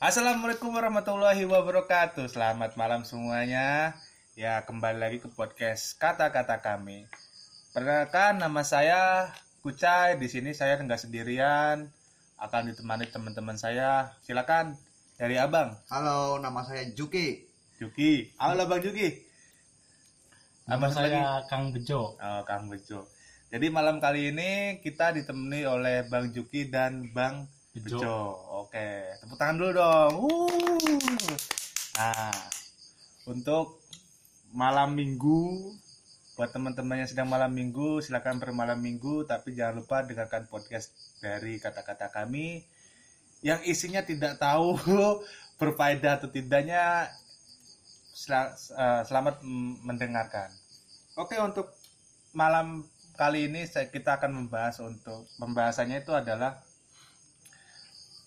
Assalamualaikum warahmatullahi wabarakatuh. Selamat malam semuanya. Ya, kembali lagi ke podcast kata-kata kami. Perkenalkan nama saya Kucai. Di sini saya nggak sendirian, akan ditemani teman-teman saya. Silakan dari Abang Halo, nama saya Juki. Juki. Halo Bang Juki. Nama Abang lagi. saya Kang Bejo. Oh, Kang Bejo. Jadi malam kali ini kita ditemani oleh Bang Juki dan Bang Bejo. Bejo. Oke, tepuk tangan dulu dong. Uh. Nah, untuk malam minggu buat teman-teman yang sedang malam minggu silakan bermalam minggu tapi jangan lupa dengarkan podcast dari kata-kata kami yang isinya tidak tahu berfaedah atau tidaknya eh, selamat mendengarkan. Oke untuk malam kali ini kita akan membahas untuk pembahasannya itu adalah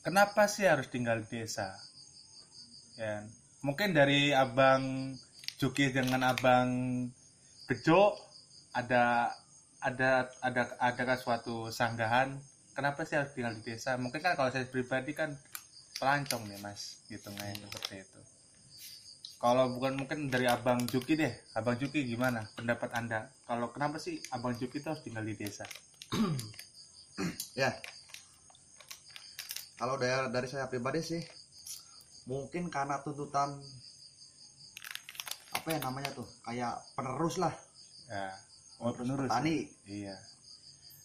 kenapa sih harus tinggal di desa? Ya, mungkin dari abang Juki dengan abang Bejo ada ada ada adakah suatu sanggahan kenapa sih harus tinggal di desa? Mungkin kan kalau saya pribadi kan pelancong nih mas, gitu kayak seperti itu. Kalau bukan mungkin dari abang Juki deh, abang Juki gimana pendapat anda? Kalau kenapa sih abang Juki itu harus tinggal di desa? Ya. Kalau dari, dari saya pribadi sih, mungkin karena tuntutan apa ya namanya tuh, kayak penerus lah, Ya, oh penerus. petani. Iya.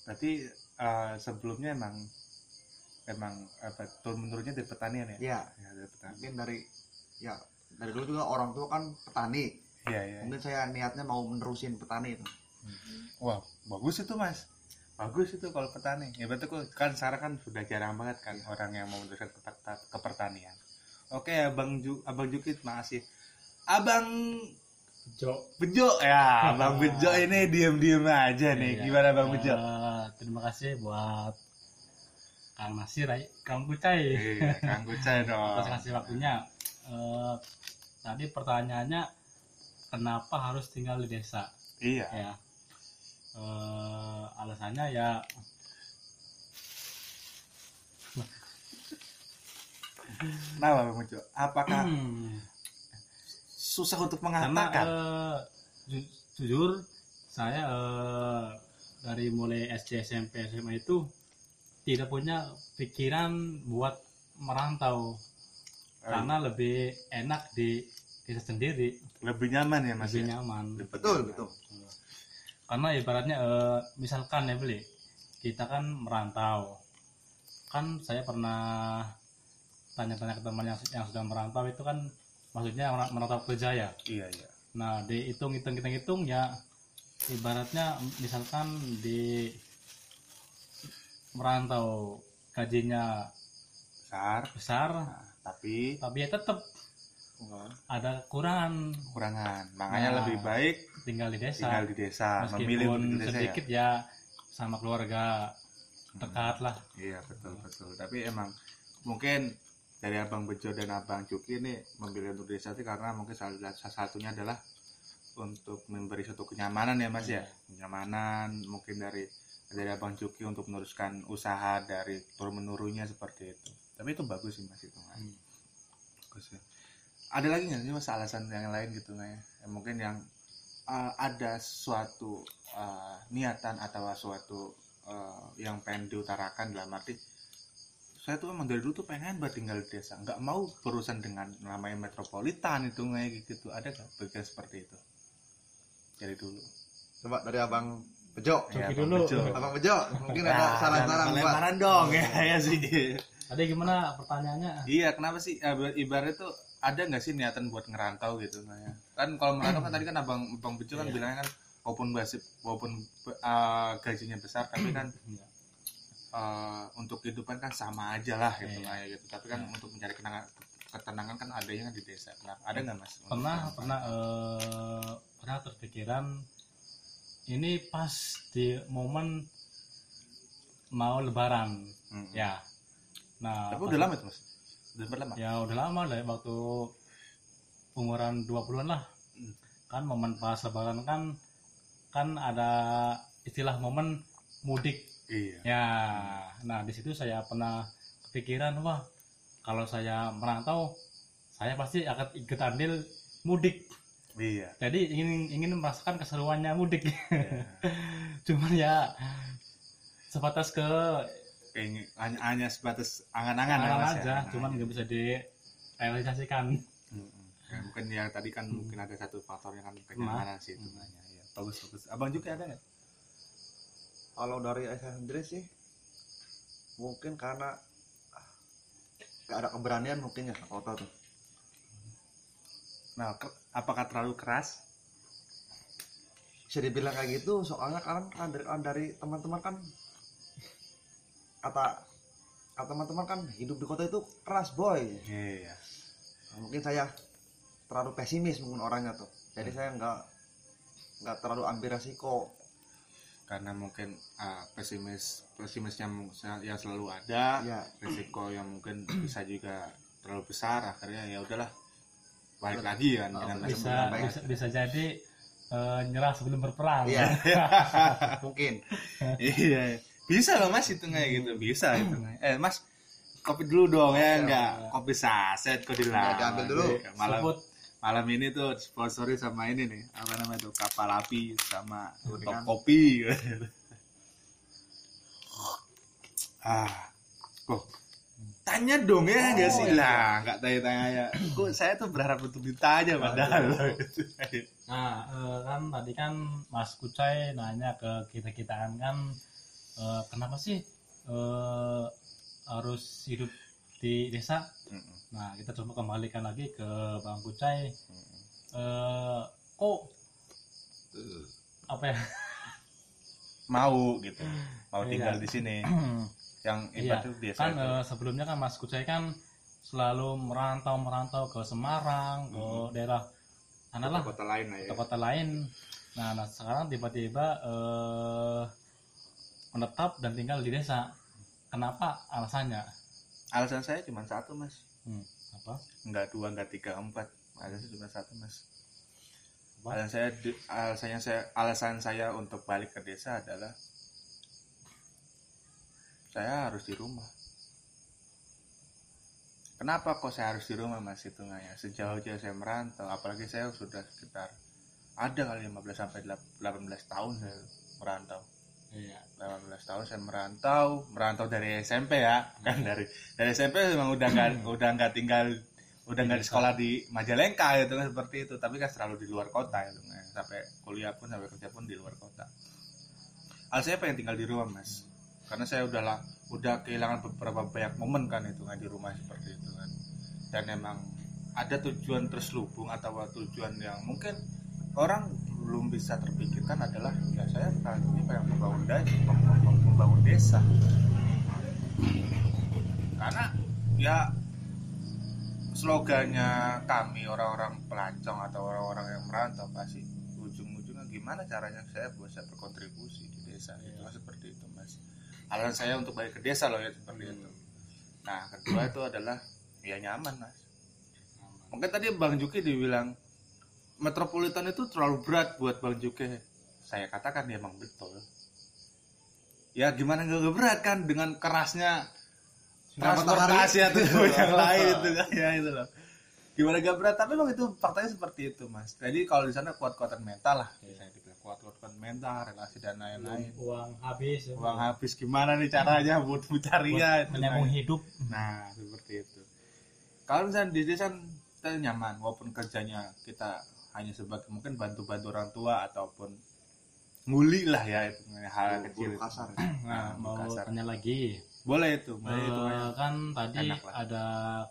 Berarti eh, sebelumnya emang emang apa turun menurunnya dari pertanian ya? Ya, Ya, dari petani. mungkin dari ya dari dulu juga orang tua kan petani. Iya, iya. Mungkin saya niatnya mau menerusin petani itu. Wah, bagus itu, Mas. Bagus itu kalau petani. Ya betul kan sekarang kan sudah jarang banget kan orang yang mau meneruskan ke, ke pertanian. Oke, Abang Ju, Abang Jukit makasih. Abang Bejo. Bejo ya, Abang Bejo ini diem-diem aja nih. Iya. Gimana Bang Bejo? Eh, terima kasih buat Kang Nasir, Kang Kucai Iya, Kang Kucai dong. atas kasih waktunya. Eh, tadi pertanyaannya kenapa harus tinggal di desa? Iya. Ya. Eh, alasannya ya Nah, Bang apakah susah untuk karena mengatakan? eh, ju- jujur saya eh, dari mulai SD SMP SMA itu tidak punya pikiran buat merantau karena lebih enak di desa sendiri lebih nyaman ya Mas lebih ya? nyaman Betul, nyaman. betul. Karena ibaratnya eh, misalkan ya beli kita kan merantau. Kan saya pernah tanya-tanya ke teman yang, yang sudah merantau itu kan maksudnya mer- merantau kerja ya? Iya, iya. Nah, dihitung hitung hitung hitung ya ibaratnya misalkan di merantau gajinya Besar, besar, nah, tapi tapi ya tetap ada kekurangan kekurangan. Makanya Nah, lebih baik tinggal di desa. tinggal di desa, memilih Meskipun di desa sedikit ya. ya. sama keluarga dekat lah. Iya, betul, betul. Tapi emang mungkin dari Abang Bejo dan Abang Cuki ini memilih untuk desa itu karena mungkin salah, salah satunya adalah untuk memberi suatu kenyamanan ya Mas ya. Kenyamanan mungkin dari dari Abang Cuki untuk meneruskan usaha dari turun menurunnya seperti itu. Tapi itu bagus sih Mas itu. Mas. Hmm. Bagus ya. Ada lagi nggak sih mas alasan yang lain gitu nggak ya? Mungkin yang uh, ada suatu uh, niatan atau suatu uh, yang pengen diutarakan dalam arti saya tuh emang dari dulu tuh pengen banget tinggal di desa, nggak mau berurusan dengan namanya metropolitan itu kayak gitu. Ada nggak bagian seperti itu? Dari dulu. Coba dari Abang Bejo. Ya, Cuki Bang dulu. Bejo. Abang Bejo, mungkin Nah, ada saran-saran buat. lemparan dong ya, ya sih. Tadi gimana pertanyaannya? Iya, kenapa sih ibarat itu ada nggak sih niatan buat ngerantau gitu Naya? Kan kalau merantau kan tadi kan abang abang Bejo kan Iya. bilangnya kan walaupun basip walaupun eh, gajinya besar tapi kan Iya. eh, untuk kehidupan kan sama aja lah gitu Iya. Naya gitu. Tapi kan Iya. untuk mencari kenangan ketenangan kan adanya kan di desa. Nah, ada nggak mas? Untuk Pernah yang- pernah eh, pernah terpikiran ini pas di momen mau lebaran Mm. ya. Nah, Tapi udah lama tuh mas. Udah berapa lama? ya udah lama lah waktu umuran 20-an lah Hmm. kan momen pas lebaran kan kan ada istilah momen mudik Iya. ya nah di situ saya pernah kepikiran wah kalau saya merantau saya pasti akan ikut andil mudik iya jadi ingin ingin merasakan keseruannya mudik Iya. cuman ya sebatas ke Kayaknya hanya, hanya sebatas angan-angan ya, ya. aja Nah, cuman iya. nggak bisa direalisasikan Mm-mm. Ya, mungkin ya tadi kan Hmm. mungkin ada satu faktornya kan kenyamanan sih itu Hmm. nanya ya bagus bagus abang juga ada nggak Kalau dari saya sendiri sih mungkin karena ah, gak ada keberanian mungkin ya foto tuh. nah ke- apakah terlalu keras Bisa dibilang kayak gitu soalnya kan kan dari, kan dari teman-teman kan kata kata teman-teman kan hidup di kota itu keras boy. iya Nah, mungkin saya terlalu pesimis mungkin orangnya tuh. Jadi saya nggak nggak terlalu ambil resiko. karena mungkin ah, pesimis pesimisnya yang selalu ada Ya, risiko yang mungkin bisa juga terlalu besar akhirnya ya udahlah balik lagi kan Oh, dengan bisa. bisa baik. bisa, bisa jadi eh, nyerah sebelum berperang iya. mungkin. iya bisa loh mas itu kayak gitu. Bisa itu eh mas kopi dulu dong ya. Enggak oke. kopi saset kok dilawan Enggak, diambil dulu. Iya, malam sebut. malam ini tuh sponsori sama ini nih. Apa namanya tuh? Kapal api sama top kopi. Ah kok? Tanya dong ya. Nggak sih? iya. lah nggak tanya tanya ya. Kok saya tuh berharap untuk ditanya padahal. Nah, eh, kan tadi kan Mas Kucai nanya ke kita kitaan kan eh, kenapa sih eh, harus hidup di desa? Mm-mm, Nah, kita coba kembalikan lagi ke Bang Kucai. mm-mm. Eh, kok eh, apa ya? mau gitu mau Iya. tinggal di sini yang Iya, tuh biasa kan itu. eh, sebelumnya kan Mas Kucai kan selalu merantau merantau ke Semarang, ke Mhm. daerah mana lah kota lain lah ya ke kota lain. Nah, nah sekarang tiba-tiba eh, menetap dan tinggal di desa. Kenapa alasannya? alasan saya cuma satu mas Hmm, apa? nggak dua nggak tiga empat alasan cuma satu mas Apa? alasan saya alasannya saya alasan saya untuk balik ke desa adalah saya harus di rumah kenapa kok saya harus di rumah mas hitungannya sejauh-jauh saya merantau apalagi saya sudah sekitar ada kali 15 sampai 18 tahun saya merantau Iya. 18 tahun saya merantau merantau dari SMP ya kan dari dari SMP memang udah nggak udah nggak tinggal udah nggak di sekolah di Majalengka gitu kan seperti itu. Tapi kan selalu di luar kota gitu kan. Sampai kuliah pun sampai kerja pun di luar kota. Al saya pengen tinggal di rumah mas. Karena saya udah lah udah kehilangan beberapa banyak momen kan itu kan di rumah seperti itu kan. Dan emang ada tujuan terselubung atau tujuan yang mungkin orang belum bisa terpikirkan adalah ya saya kali ini pengen membangun desa, membangun desa. Karena ya slogannya kami orang-orang pelancong atau orang-orang yang merantau pasti ujung-ujungnya gimana caranya saya bisa berkontribusi di desa itu kan seperti itu mas. Alasan saya untuk balik ke desa loh ya seperti itu. Nah kedua itu adalah ya nyaman mas. Mungkin tadi Bang Juki dibilang metropolitan itu terlalu berat buat Bang Juki. Saya katakan ya emang betul. Ya gimana nggak berat kan dengan kerasnya transportasi atau yang lain itu kan ya itu loh. Gimana gak berat tapi memang itu faktanya seperti itu mas. Jadi kalau di sana kuat-kuatan mental lah. Saya dibilang kuat-kuatan mental, relasi dan lain-lain. Uang habis, Uang habis gimana nih caranya buat mencarinya menyambung nah. hidup. Nah, seperti itu. Kalau misalnya di desa kan kita nyaman, walaupun kerjanya kita hanya sebagai mungkin bantu-bantu orang tua ataupun nguli lah ya itu hal Guru- kecil. kasar. Nah, mau kasar. tanya lagi. Boleh itu, boleh itu. Eh, kan tadi ada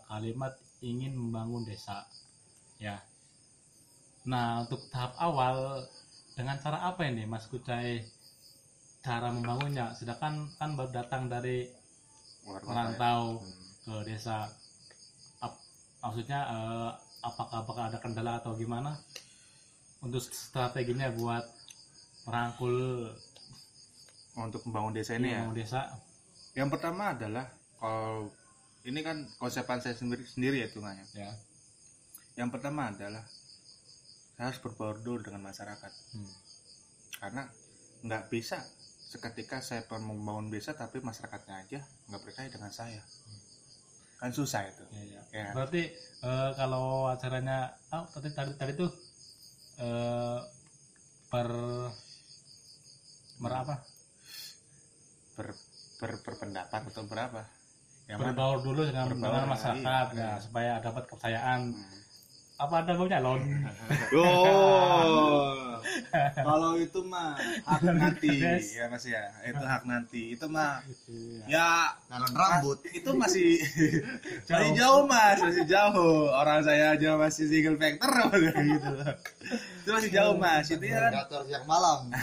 kalimat ingin membangun desa. Ya. Nah, untuk tahap awal dengan cara apa ini Mas Kucai cara membangunnya? Sedangkan kan baru datang dari kota ya. merantau Hmm. ke desa. Ap- maksudnya eh, apakah apakah ada kendala atau gimana? Untuk strateginya buat merangkul Untuk membangun desa ini ya. desa. Yang pertama adalah kalau ini kan konsepan saya sendiri sendiri ya hitungannya. Ya. Yang pertama adalah saya harus berbaur dengan masyarakat. Hmm. karena nggak bisa seketika saya membangun desa tapi masyarakatnya aja nggak percaya dengan saya kan susah itu Iya, iya. ya Berarti eh, kalau acaranya ah, tadi tadi tadi tuh eh, per per apa? ber, ber- berpendapat atau berapa yang mana Berbaur dulu dengan, Berbaur, dengan masyarakat iya. ya, supaya dapat kepercayaan. Hmm. Apa ada baunya lon? Oh, kalau itu mah hak nanti ya mas ya, itu hak nanti. Itu mah Iya. ya Jalan rambut. itu masih masih jauh mas, masih jauh. Orang saya aja masih single factor gitu. Itu masih jauh mas. Intinya kan, Gator siang malam.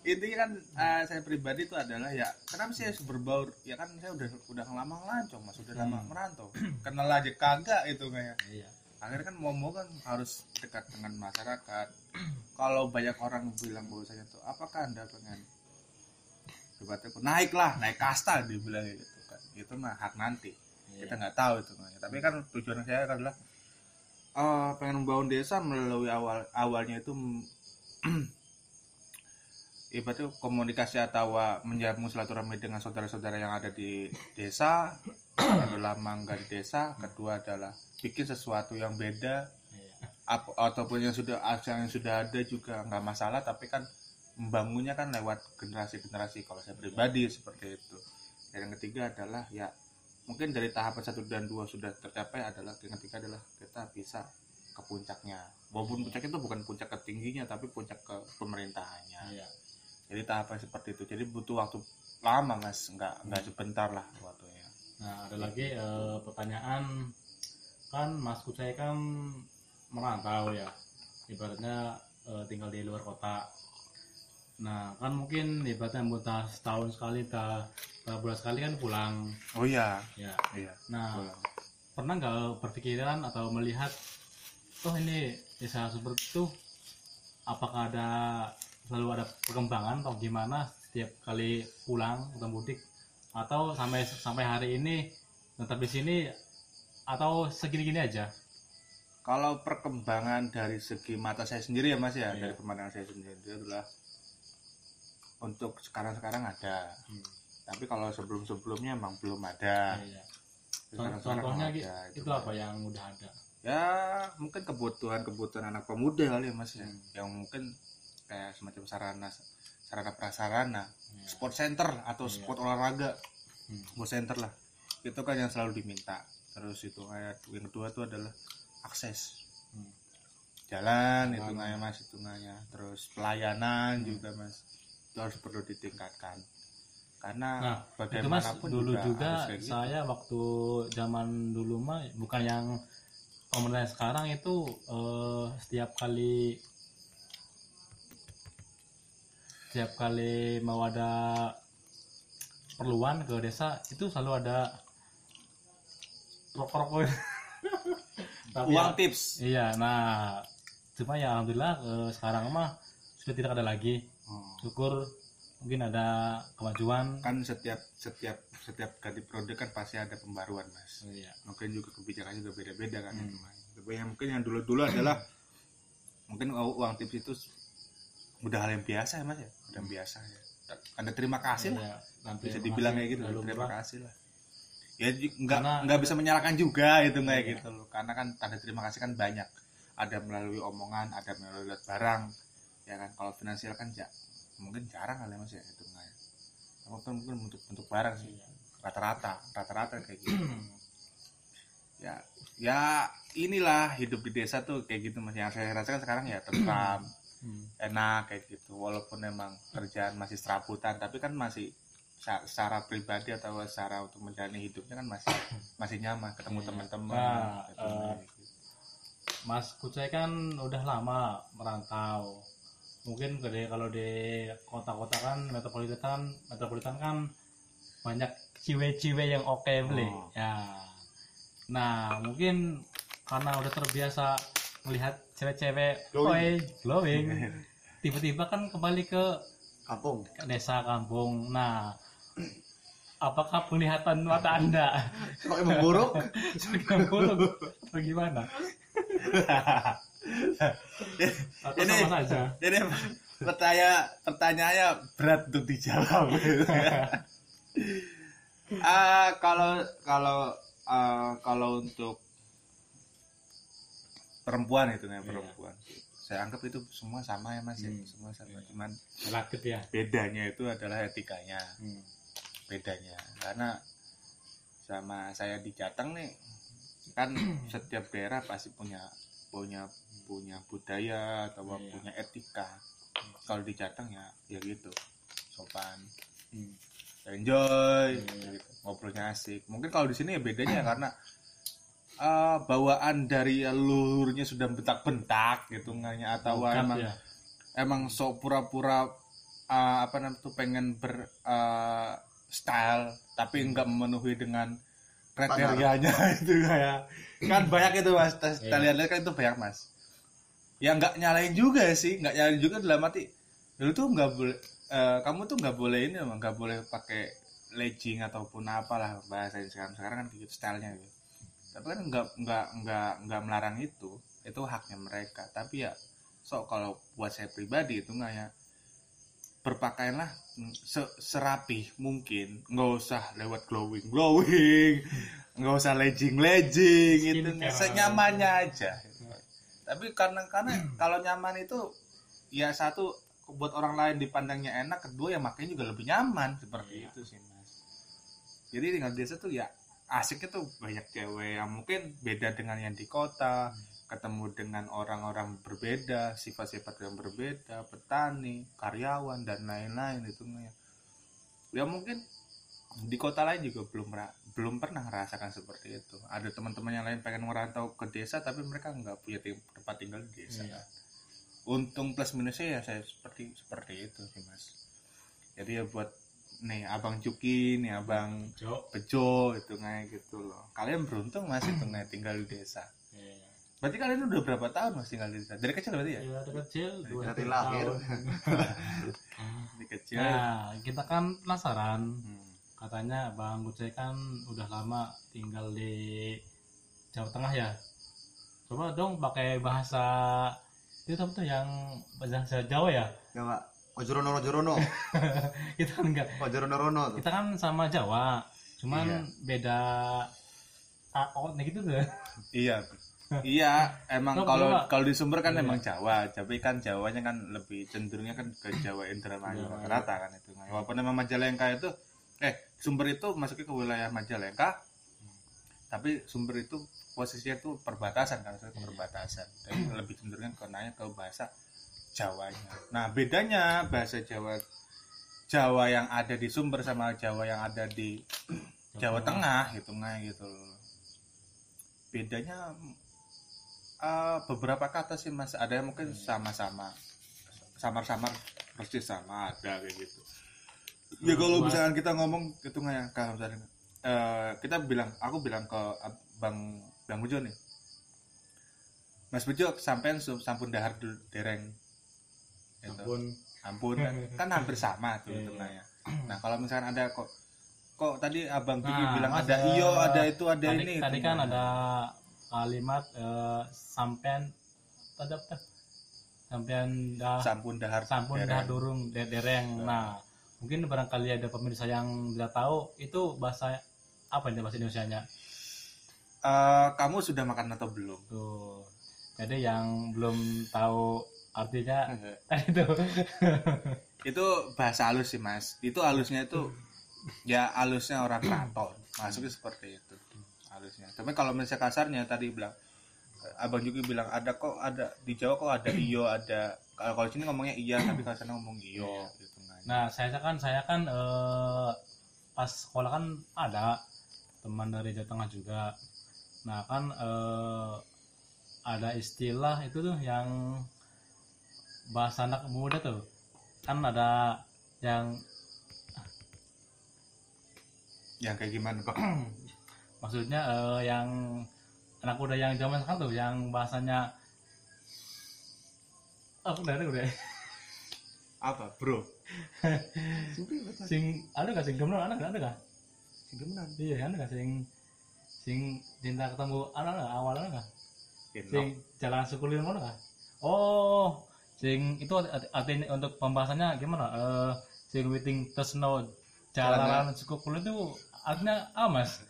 intinya kan eh, saya pribadi itu adalah ya kenapa sih harus berbaur? Ya kan saya udah udah lama ngelancong mas, udah lama merantau. Kenal aja kagak itu kayak Iya. Akhirnya kan mau kan harus dekat dengan masyarakat. Kalau banyak orang bilang bahwasanya tuh apakah anda pengen debatnya naik lah naik kasta dibilang gitu kan. Itu mah hak nanti. Iya. kita nggak tahu itu namanya tapi kan tujuan saya adalah eh, pengen membangun desa melalui awal awalnya itu ibaratnya komunikasi atau uh, menjamu silaturahmi dengan saudara-saudara yang ada di desa lama nggak di desa kedua adalah bikin sesuatu yang beda. Iya. ap- ataupun yang sudah yang sudah ada juga nggak masalah tapi kan membangunnya kan lewat generasi-generasi. Kalau saya pribadi seperti itu. Dan yang ketiga adalah ya mungkin dari tahapan satu dan dua sudah tercapai adalah yang ketiga adalah kita bisa ke puncaknya. Walaupun puncak itu bukan puncak ketingginya tapi puncak ke pemerintahannya. Iya. Jadi tahapan seperti itu. Jadi butuh waktu lama mas. Nggak nggak sebentar lah waktunya. Nah, ada lagi eh, pertanyaan. Kan Mas Kucai kan merantau ya, ibaratnya eh, tinggal di luar kota. Nah, kan mungkin ibaratnya muntah setahun sekali, tak bulan sekali kan pulang, oh iya. Ya. iya Nah, pulang. pernah nggak berpikiran atau melihat, oh ini desa seperti itu, apakah ada selalu ada perkembangan atau gimana setiap kali pulang atau mudik atau sampai sampai hari ini tetap di sini atau segini-gini aja Kalau perkembangan dari segi mata saya sendiri ya mas ya, Iya. dari pemandangan saya sendiri itu adalah untuk sekarang-sekarang ada. Hmm. Tapi kalau sebelum-sebelumnya emang belum ada. Iya. Con- Sekarang-sekarang contohnya ada, Ki, itu itu apa yang udah ada Ya mungkin kebutuhan-kebutuhan anak pemuda kali ya mas ya, Hmm. yang mungkin kayak semacam sarana sarana prasarana, Iya. sport center atau Iya. sport olahraga, Hmm. sport center lah. Itu kan yang selalu diminta. Terus itu kayak yang kedua itu adalah akses Hmm. jalan itu nggak ya mas itu ya terus pelayanan Hmm. juga mas itu harus perlu ditingkatkan karena Nah, itu mas bagaimanapun dulu juga, juga, gitu. saya waktu zaman dulu mah bukan yang pemerintah sekarang itu eh, setiap kali setiap kali mau ada perluan ke desa itu selalu ada rokok-rokok. Tapi uang ya- tips. iya nah cuma ya alhamdulillah eh, sekarang mah sudah tidak ada lagi. Oh, syukur mungkin ada kemajuan. Kan setiap setiap setiap ganti produk kan pasti ada pembaruan mas. Iya. Mungkin juga kebijakannya juga beda-beda kan Hmm. tapi yang mungkin yang dulu-dulu adalah mungkin uang tips itu udah hal yang biasa ya mas ya? Udah yang biasa ya. Ada terima kasih lah. Iya, nanti bisa dibilang kayak gitu lalu terima kasih lah. Ya nggak nggak bisa menyalahkan juga itu kayak Iya. gitu loh. Karena kan tanda terima kasih kan banyak. Ada melalui omongan ada melalui lihat barang. Ya kan kalau finansial kan ja, mungkin jarang kali ya mas ya itu nggak ya. Mungkin mungkin bentuk bentuk barang sih. Iya. rata-rata rata-rata kayak gitu. Ya ya inilah hidup di desa tuh kayak gitu mas yang saya rasakan sekarang ya tentram Hmm. enak kayak gitu walaupun memang kerjaan masih serabutan tapi kan masih secara pribadi atau secara untuk menjalani hidupnya kan masih masih nyaman ketemu Iya. teman-teman Nah, gitu. Mas Kucai kan udah lama merantau. Mungkin gede kalau di kota-kota kan metropolitan metropolitan kan banyak ciwe-ciwe yang oke beli. Oh. Ya. Nah, mungkin karena udah terbiasa melihat cewek-cewek Glowing. glowing. Tiba-tiba kan kembali ke kampung desa kampung. Nah, apakah penglihatan mata Anda semakin memburuk semakin buruk atau gimana? Atau Ini- sama saja? jadi pertanyaan pertanyaannya berat untuk dijawab Ah kalau kalau eh, kalau untuk perempuan itu ya Iya. perempuan saya anggap itu semua sama ya mas ya. Hmm. semua sama Iya. cuman relatif ya bedanya itu adalah etikanya Hmm. bedanya karena sama saya di Jateng nih kan setiap daerah pasti punya punya punya budaya atau Iya. punya etika kalau di Jateng ya ya gitu sopan Hmm. enjoy Iya. gitu. ngobrolnya asik mungkin kalau di sini ya bedanya ya karena eh, bawaan dari leluhurnya sudah bentak-bentak gitu nganya atau Lengkap emang ya. emang sok pura-pura uh, apa namanya tuh pengen ber uh, style tapi enggak memenuhi dengan kriterianya itu kayak kan banyak itu mas. Kita Iya. lihat kan itu banyak mas. Ya nggak nyalain juga sih nggak nyalain juga dalam arti dulu tuh nggak boleh eh, kamu tuh nggak boleh ini emang nggak boleh pakai legging ataupun apalah bahasa sekarang. Sekarang kan gitu stylenya gitu tapi kan nggak nggak nggak nggak melarang itu. Itu haknya mereka. Tapi ya so kalau buat saya pribadi itu nggak ya. Berpakaianlah mm, se- serapih mungkin. Nggak usah lewat glowing glowing. Nggak usah legging legging Skincare. senyamannya aja. Tapi karena karena kalau nyaman itu ya satu buat orang lain dipandangnya enak kedua ya makanya juga lebih nyaman. Seperti Iya. itu sih mas. Jadi tinggal desa tuh ya asiknya tuh banyak cewek yang mungkin beda dengan yang di kota ketemu dengan orang-orang berbeda sifat-sifat yang berbeda petani karyawan dan lain-lain itu ya mungkin di kota lain juga belum belum pernah merasakan seperti itu ada teman-teman yang lain pengen merantau ke desa tapi mereka nggak punya tempat tinggal di desa Iya. kan. untung plus minusnya ya saya seperti seperti itu sih mas jadi ya buat nih abang Cuki nih abang Jo. Bejo itu kayak gitu loh kalian beruntung mas itu nggak tinggal di desa Iya. berarti kalian udah berapa tahun mas tinggal di desa dari kecil berarti ya Ya, dari kecil dua Dari tiga lahir. tahun. dari kecil Nah, kita kan penasaran. Hmm. Katanya Bang Gucai kan udah lama tinggal di Jawa Tengah ya. Coba dong pakai bahasa itu tuh yang bahasa Jawa ya? ya pak ojorono ojorono kita kan enggak. ojorono rono tuh Kita kan sama Jawa, cuman Iya. beda AO nih gitu tuh. Iya. Iya, emang kalau kalau di sumber kan Iya. emang Jawa, tapi kan Jawanya kan lebih cenderungnya kan ke Jawa Indramayu Iya, rata kan itu. Walaupun memang Majalengka itu eh sumber itu masuknya ke wilayah Majalengka, tapi sumber itu posisinya tuh perbatasan kan, Iya. perbatasan. Jadi lebih cenderungnya ke nanya ke bahasa Jawanya. Nah, bedanya bahasa Jawa Jawa yang ada di sumber sama Jawa yang ada di Jawa Tengah. Gitu nggak gitu bedanya eh, beberapa kata sih mas. Ada yang mungkin sama-sama. Samar-samar persis sama ada kayak gitu. Ya kalau misalkan kita ngomong itu nggak ya kalau misalnya eh, kita bilang aku bilang ke Ab- bang bang Bejo nih. Mas Bejo sampean sampun dahar dereng Ampun. ampun kan, kan hampir sama tuh itu iya. nanya. Nah kalau misalkan ada kok kok tadi abang Kiki Nah, bilang ada iyo ada itu ada tadi, ini tadi kan ada kalimat eh, sampean ada apa? Sampean dah sampun dahar sampun dereng. dah durung de- dereng. Nah, mungkin barangkali ada pemirsa yang tidak tahu itu bahasa apa ini bahasa Indonesianya Eh, kamu sudah makan atau belum? tuh. Jadi yang belum tahu artinya itu itu bahasa halus sih mas. Itu halusnya itu ya halusnya orang keraton. Masuknya seperti itu halusnya. Tapi kalau misalnya kasarnya tadi bilang eh, abang juga bilang ada kok ada di Jawa kok ada iyo ada kalau kalau sini ngomongnya iya tapi kalau sana ngomong iyo Iya. gitu kan. Nah, saya kan saya kan eh, pas sekolah kan ada teman dari Jawa Tengah juga. Nah, kan eh, ada istilah itu tuh yang bahasa anak muda tuh. Kan ada yang yang kayak gimana kok? maksudnya eh, yang anak muda yang zaman sekarang tuh yang bahasanya udah ada udah. Apa bro? Sing ada gak sing gemno ada gak ada gak? Sing gemenan. Iya, ada gak sing sing cinta ketemu ada gak awal ada gak? sing jalan sukulin mana kah? Oh, sing itu arti- artinya untuk pembahasannya gimana? Eh, sing waiting to snow jalan suku kulit itu artinya apa mas?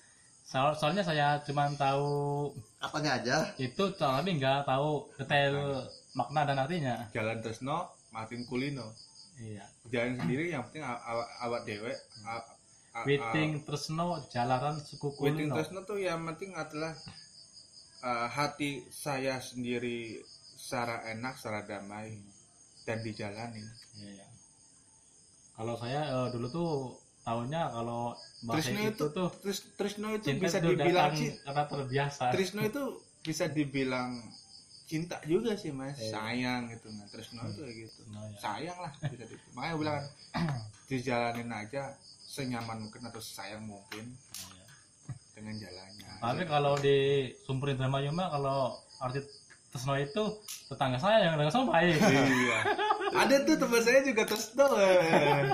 Soal- soalnya saya cuma tahu katanya aja? Itu tapi nggak tahu detail makna dan artinya. Jalan Tresno Martin Kulino iya. Jalan sendiri yang penting aw- aw- awak dewe a- a- Witing Tresno Jalaran Suku Witing Kulino Tresno tuh yang penting adalah uh, hati saya sendiri secara enak, secara damai dan dijalani. Iya. Kalau saya eh, dulu tuh tahunya kalau Trisno itu, itu tuh Tris- Trisno itu cinta bisa itu dibilang karena terbiasa. Trisno itu bisa dibilang cinta juga sih mas, Iya. sayang gitu. Nah Trisno itu kayak gitu, Nah, ya. sayang lah bisa di, makanya bilang kan, dijalanin aja senyaman mungkin atau sayang mungkin Iya. dengan jalannya. Tapi kalau di Sumperin Drama Yuma kalau arti Tresno itu tetangga saya yang dengan sama baik. iya. Ada tuh teman saya juga Tresno. eh.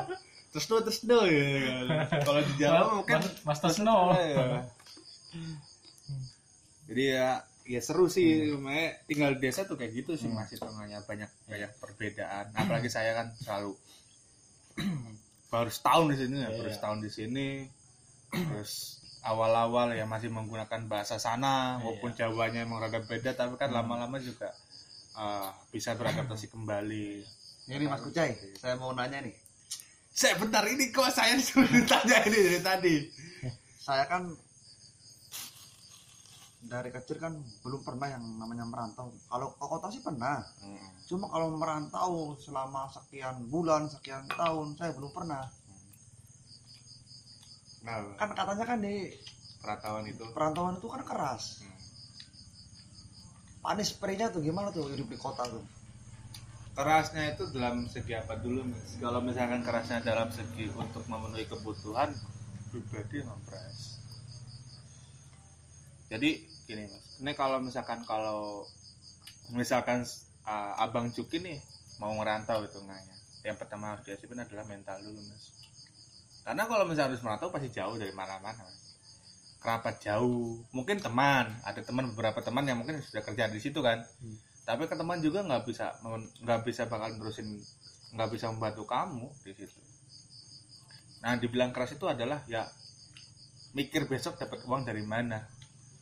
Tresno Tresno ya. Kalau di Jawa mungkin Mas, Mas Tresno. Iya. Jadi ya ya seru sih makanya tinggal di desa tuh kayak gitu sih masih tengahnya banyak banyak perbedaan apalagi saya kan selalu baru setahun di sini ya baru Iya. setahun di sini terus awal-awal ya masih menggunakan bahasa sana maupun Jawanya emang rada beda tapi kan lama-lama juga uh, bisa beradaptasi kembali. Ini Mas Kucai saya mau nanya nih. Saya bentar ini kok saya disuruh ditanya ini dari tadi? Saya kan dari kecil kan belum pernah yang namanya merantau. Kalau ke kota sih pernah. Cuma kalau merantau selama sekian bulan sekian tahun saya belum pernah nah kan katanya kan di perantauan itu. perantauan itu kan keras. Hmm. panis perihnya tuh gimana tuh hidup di kota tuh? Kerasnya itu dalam segi apa dulu mas? Kalau misalkan kerasnya dalam segi untuk memenuhi kebutuhan pribadi ngepres. Jadi gini mas. Ini kalau misalkan kalau misalkan uh, abang Cuki nih mau ngerantau hitungannya. Yang pertama harus disiapin adalah mental dulu mas karena kalau misalnya harus merantau pasti jauh dari mana-mana. Kerabat jauh mungkin teman ada teman beberapa teman yang mungkin sudah kerja di situ kan. Hmm. tapi ke teman juga nggak bisa nggak bisa bakal nerusin nggak bisa membantu kamu di situ. Nah dibilang keras itu adalah ya mikir besok dapat uang dari mana.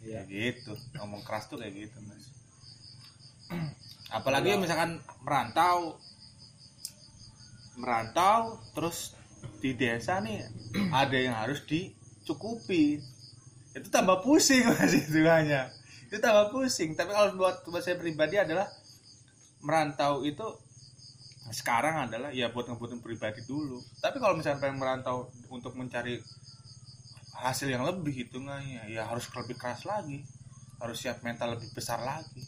Iya. kayak gitu. Ngomong keras tuh kayak gitu mas. Apalagi misalkan merantau merantau terus di desa nih ada yang harus dicukupi. Itu tambah pusing mas itu itu tambah pusing. Tapi kalau buat, buat saya pribadi adalah merantau itu sekarang adalah ya buat ngebutin pribadi dulu. Tapi kalau misalnya pengen merantau untuk mencari hasil yang lebih hitungannya ya harus lebih keras lagi. Harus siap mental lebih besar lagi.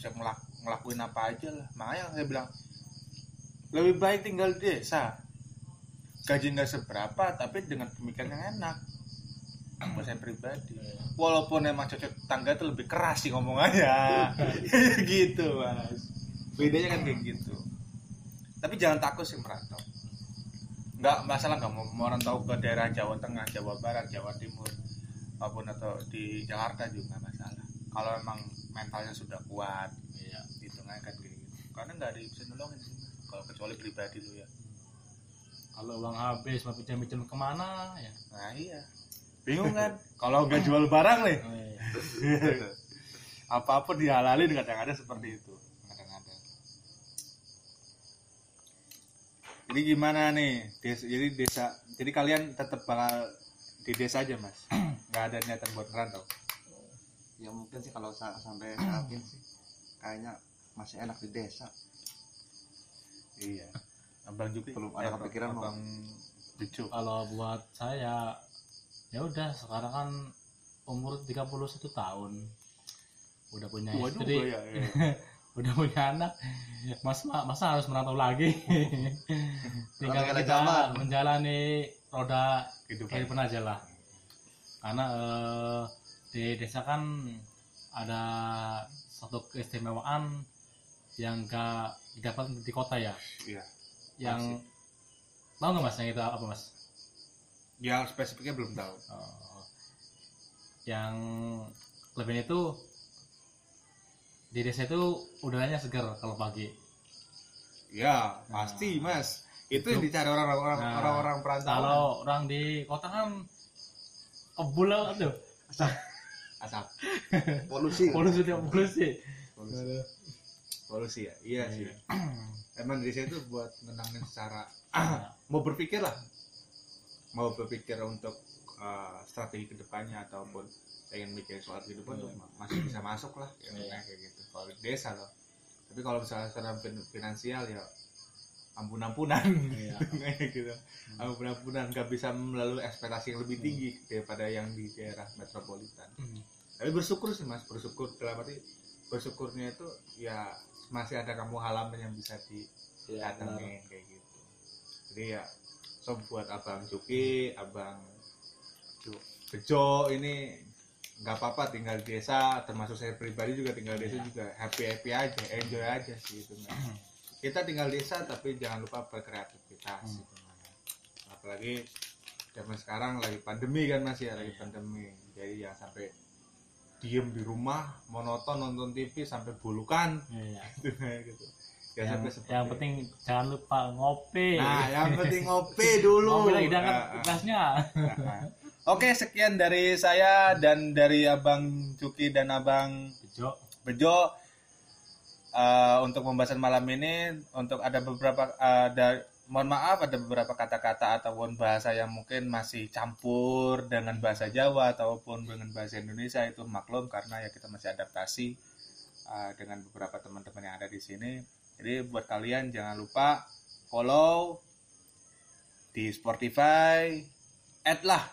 Siap ngelak- ngelakuin apa aja lah. Makanya saya bilang lebih baik tinggal di desa gaji nggak seberapa tapi dengan pemikiran yang enak. Buat saya pribadi. Walaupun emang cocok tangga itu lebih keras sih ngomongannya. Gitu mas. Bedanya kan kayak gitu. Tapi jangan takut sih merantau. Nggak masalah nggak mau merantau ke daerah Jawa Tengah Jawa Barat Jawa Timur maupun atau di Jakarta juga nggak masalah. Kalau emang mentalnya sudah kuat Iya. gitu kan kayak gitu. Karena nggak ada yang bisa nolongin sih kalau kecuali pribadi lu ya Kalau uang habis mau pinjam-pinjam ke mana ya? nah iya. Bingung kan? Kalau nggak jual barang nih. Oh, iya. apa-apa dihalalin kadang-kadang seperti itu. Kadang-kadang. Jadi gimana nih? Desa, jadi desa jadi kalian tetap bakal di desa aja mas? Nggak ada niatan buat ngerantau ya mungkin sih kalau sa- sampai saat ini sih kayaknya masih enak di desa. Iya abang juga Belum ada kepikiran mau. abang Jucu Kalau buat saya ya udah sekarang kan umur 31 tahun. Udah punya tua istri, juga ya, ya. udah punya anak. Mas masa harus merantau lagi? Tinggal kita zaman. menjalani roda kehidupan kehidupan aja lah. Karena eh, di desa kan ada satu keistimewaan yang gak didapat di kota ya. iya Yang tahu nggak mas? Yang itu apa mas? yang spesifiknya belum tahu. Oh. yang lebih itu di desa itu udaranya segar kalau pagi. ya pasti mas. Itu yang dicari orang-orang Nah, orang-orang perantauan Kalau orang di kota kan kebul aduh asap. Polusi. Polusi tiap polusi. Polusi polusi ya iya sih. emang dari saya itu buat menangin secara mau berpikir lah. Mau berpikir untuk uh, strategi ke depannya ataupun pengen mikir soal kehidupan tuh ma- masih bisa masuk lah yang Iya. kayak gitu. Kalau desa loh. Tapi kalau misalnya secara fin- finansial ya ampun ampunan Iya. kayak gitu. Ampun ampunan nggak bisa melalui ekspektasi yang lebih tinggi daripada yang di daerah metropolitan. Hmm. tapi bersyukur sih mas bersyukur. Dalam arti bersyukurnya itu ya masih ada kampung halaman yang bisa Iya, benar. didatangi kayak gitu jadi ya so buat abang Juki abang Bejo ini nggak apa-apa tinggal di desa termasuk saya pribadi juga tinggal di desa Iya. juga happy happy aja enjoy aja sih itu kita tinggal di desa tapi jangan lupa berkreativitas Hmm. gitu, apalagi zaman sekarang lagi pandemi kan mas ya lagi pandemi jadi jangan sampai diem di rumah monoton nonton TV sampai bulukan. Iya. gitu ya yang, sampai yang penting jangan lupa ngopi. Nah yang penting ngopi dulu. Ngopi lagi jangan Ah, ah. Nah, Oke, sekian dari saya dan dari Abang Cuki dan Abang bejo. Bejo. Eh, untuk pembahasan malam ini untuk ada beberapa ada mohon maaf ada beberapa kata-kata ataupun bahasa yang mungkin masih campur dengan bahasa Jawa ataupun dengan bahasa Indonesia itu maklum karena ya kita masih adaptasi eh, dengan beberapa teman-teman yang ada di sini. Jadi buat kalian jangan lupa follow di Spotify, add lah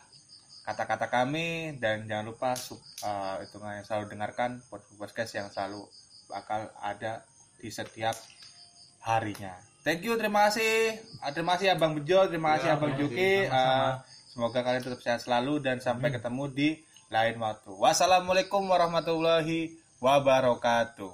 kata-kata kami dan jangan lupa sub, eh, itu selalu dengarkan podcast yang selalu bakal ada di setiap harinya. Thank you, terima kasih. Ah, Terima kasih Abang Bejo, terima kasih Ya, Abang Juki. Eh, semoga kalian tetap sehat selalu dan sampai ketemu di lain waktu. Wassalamualaikum warahmatullahi wabarakatuh.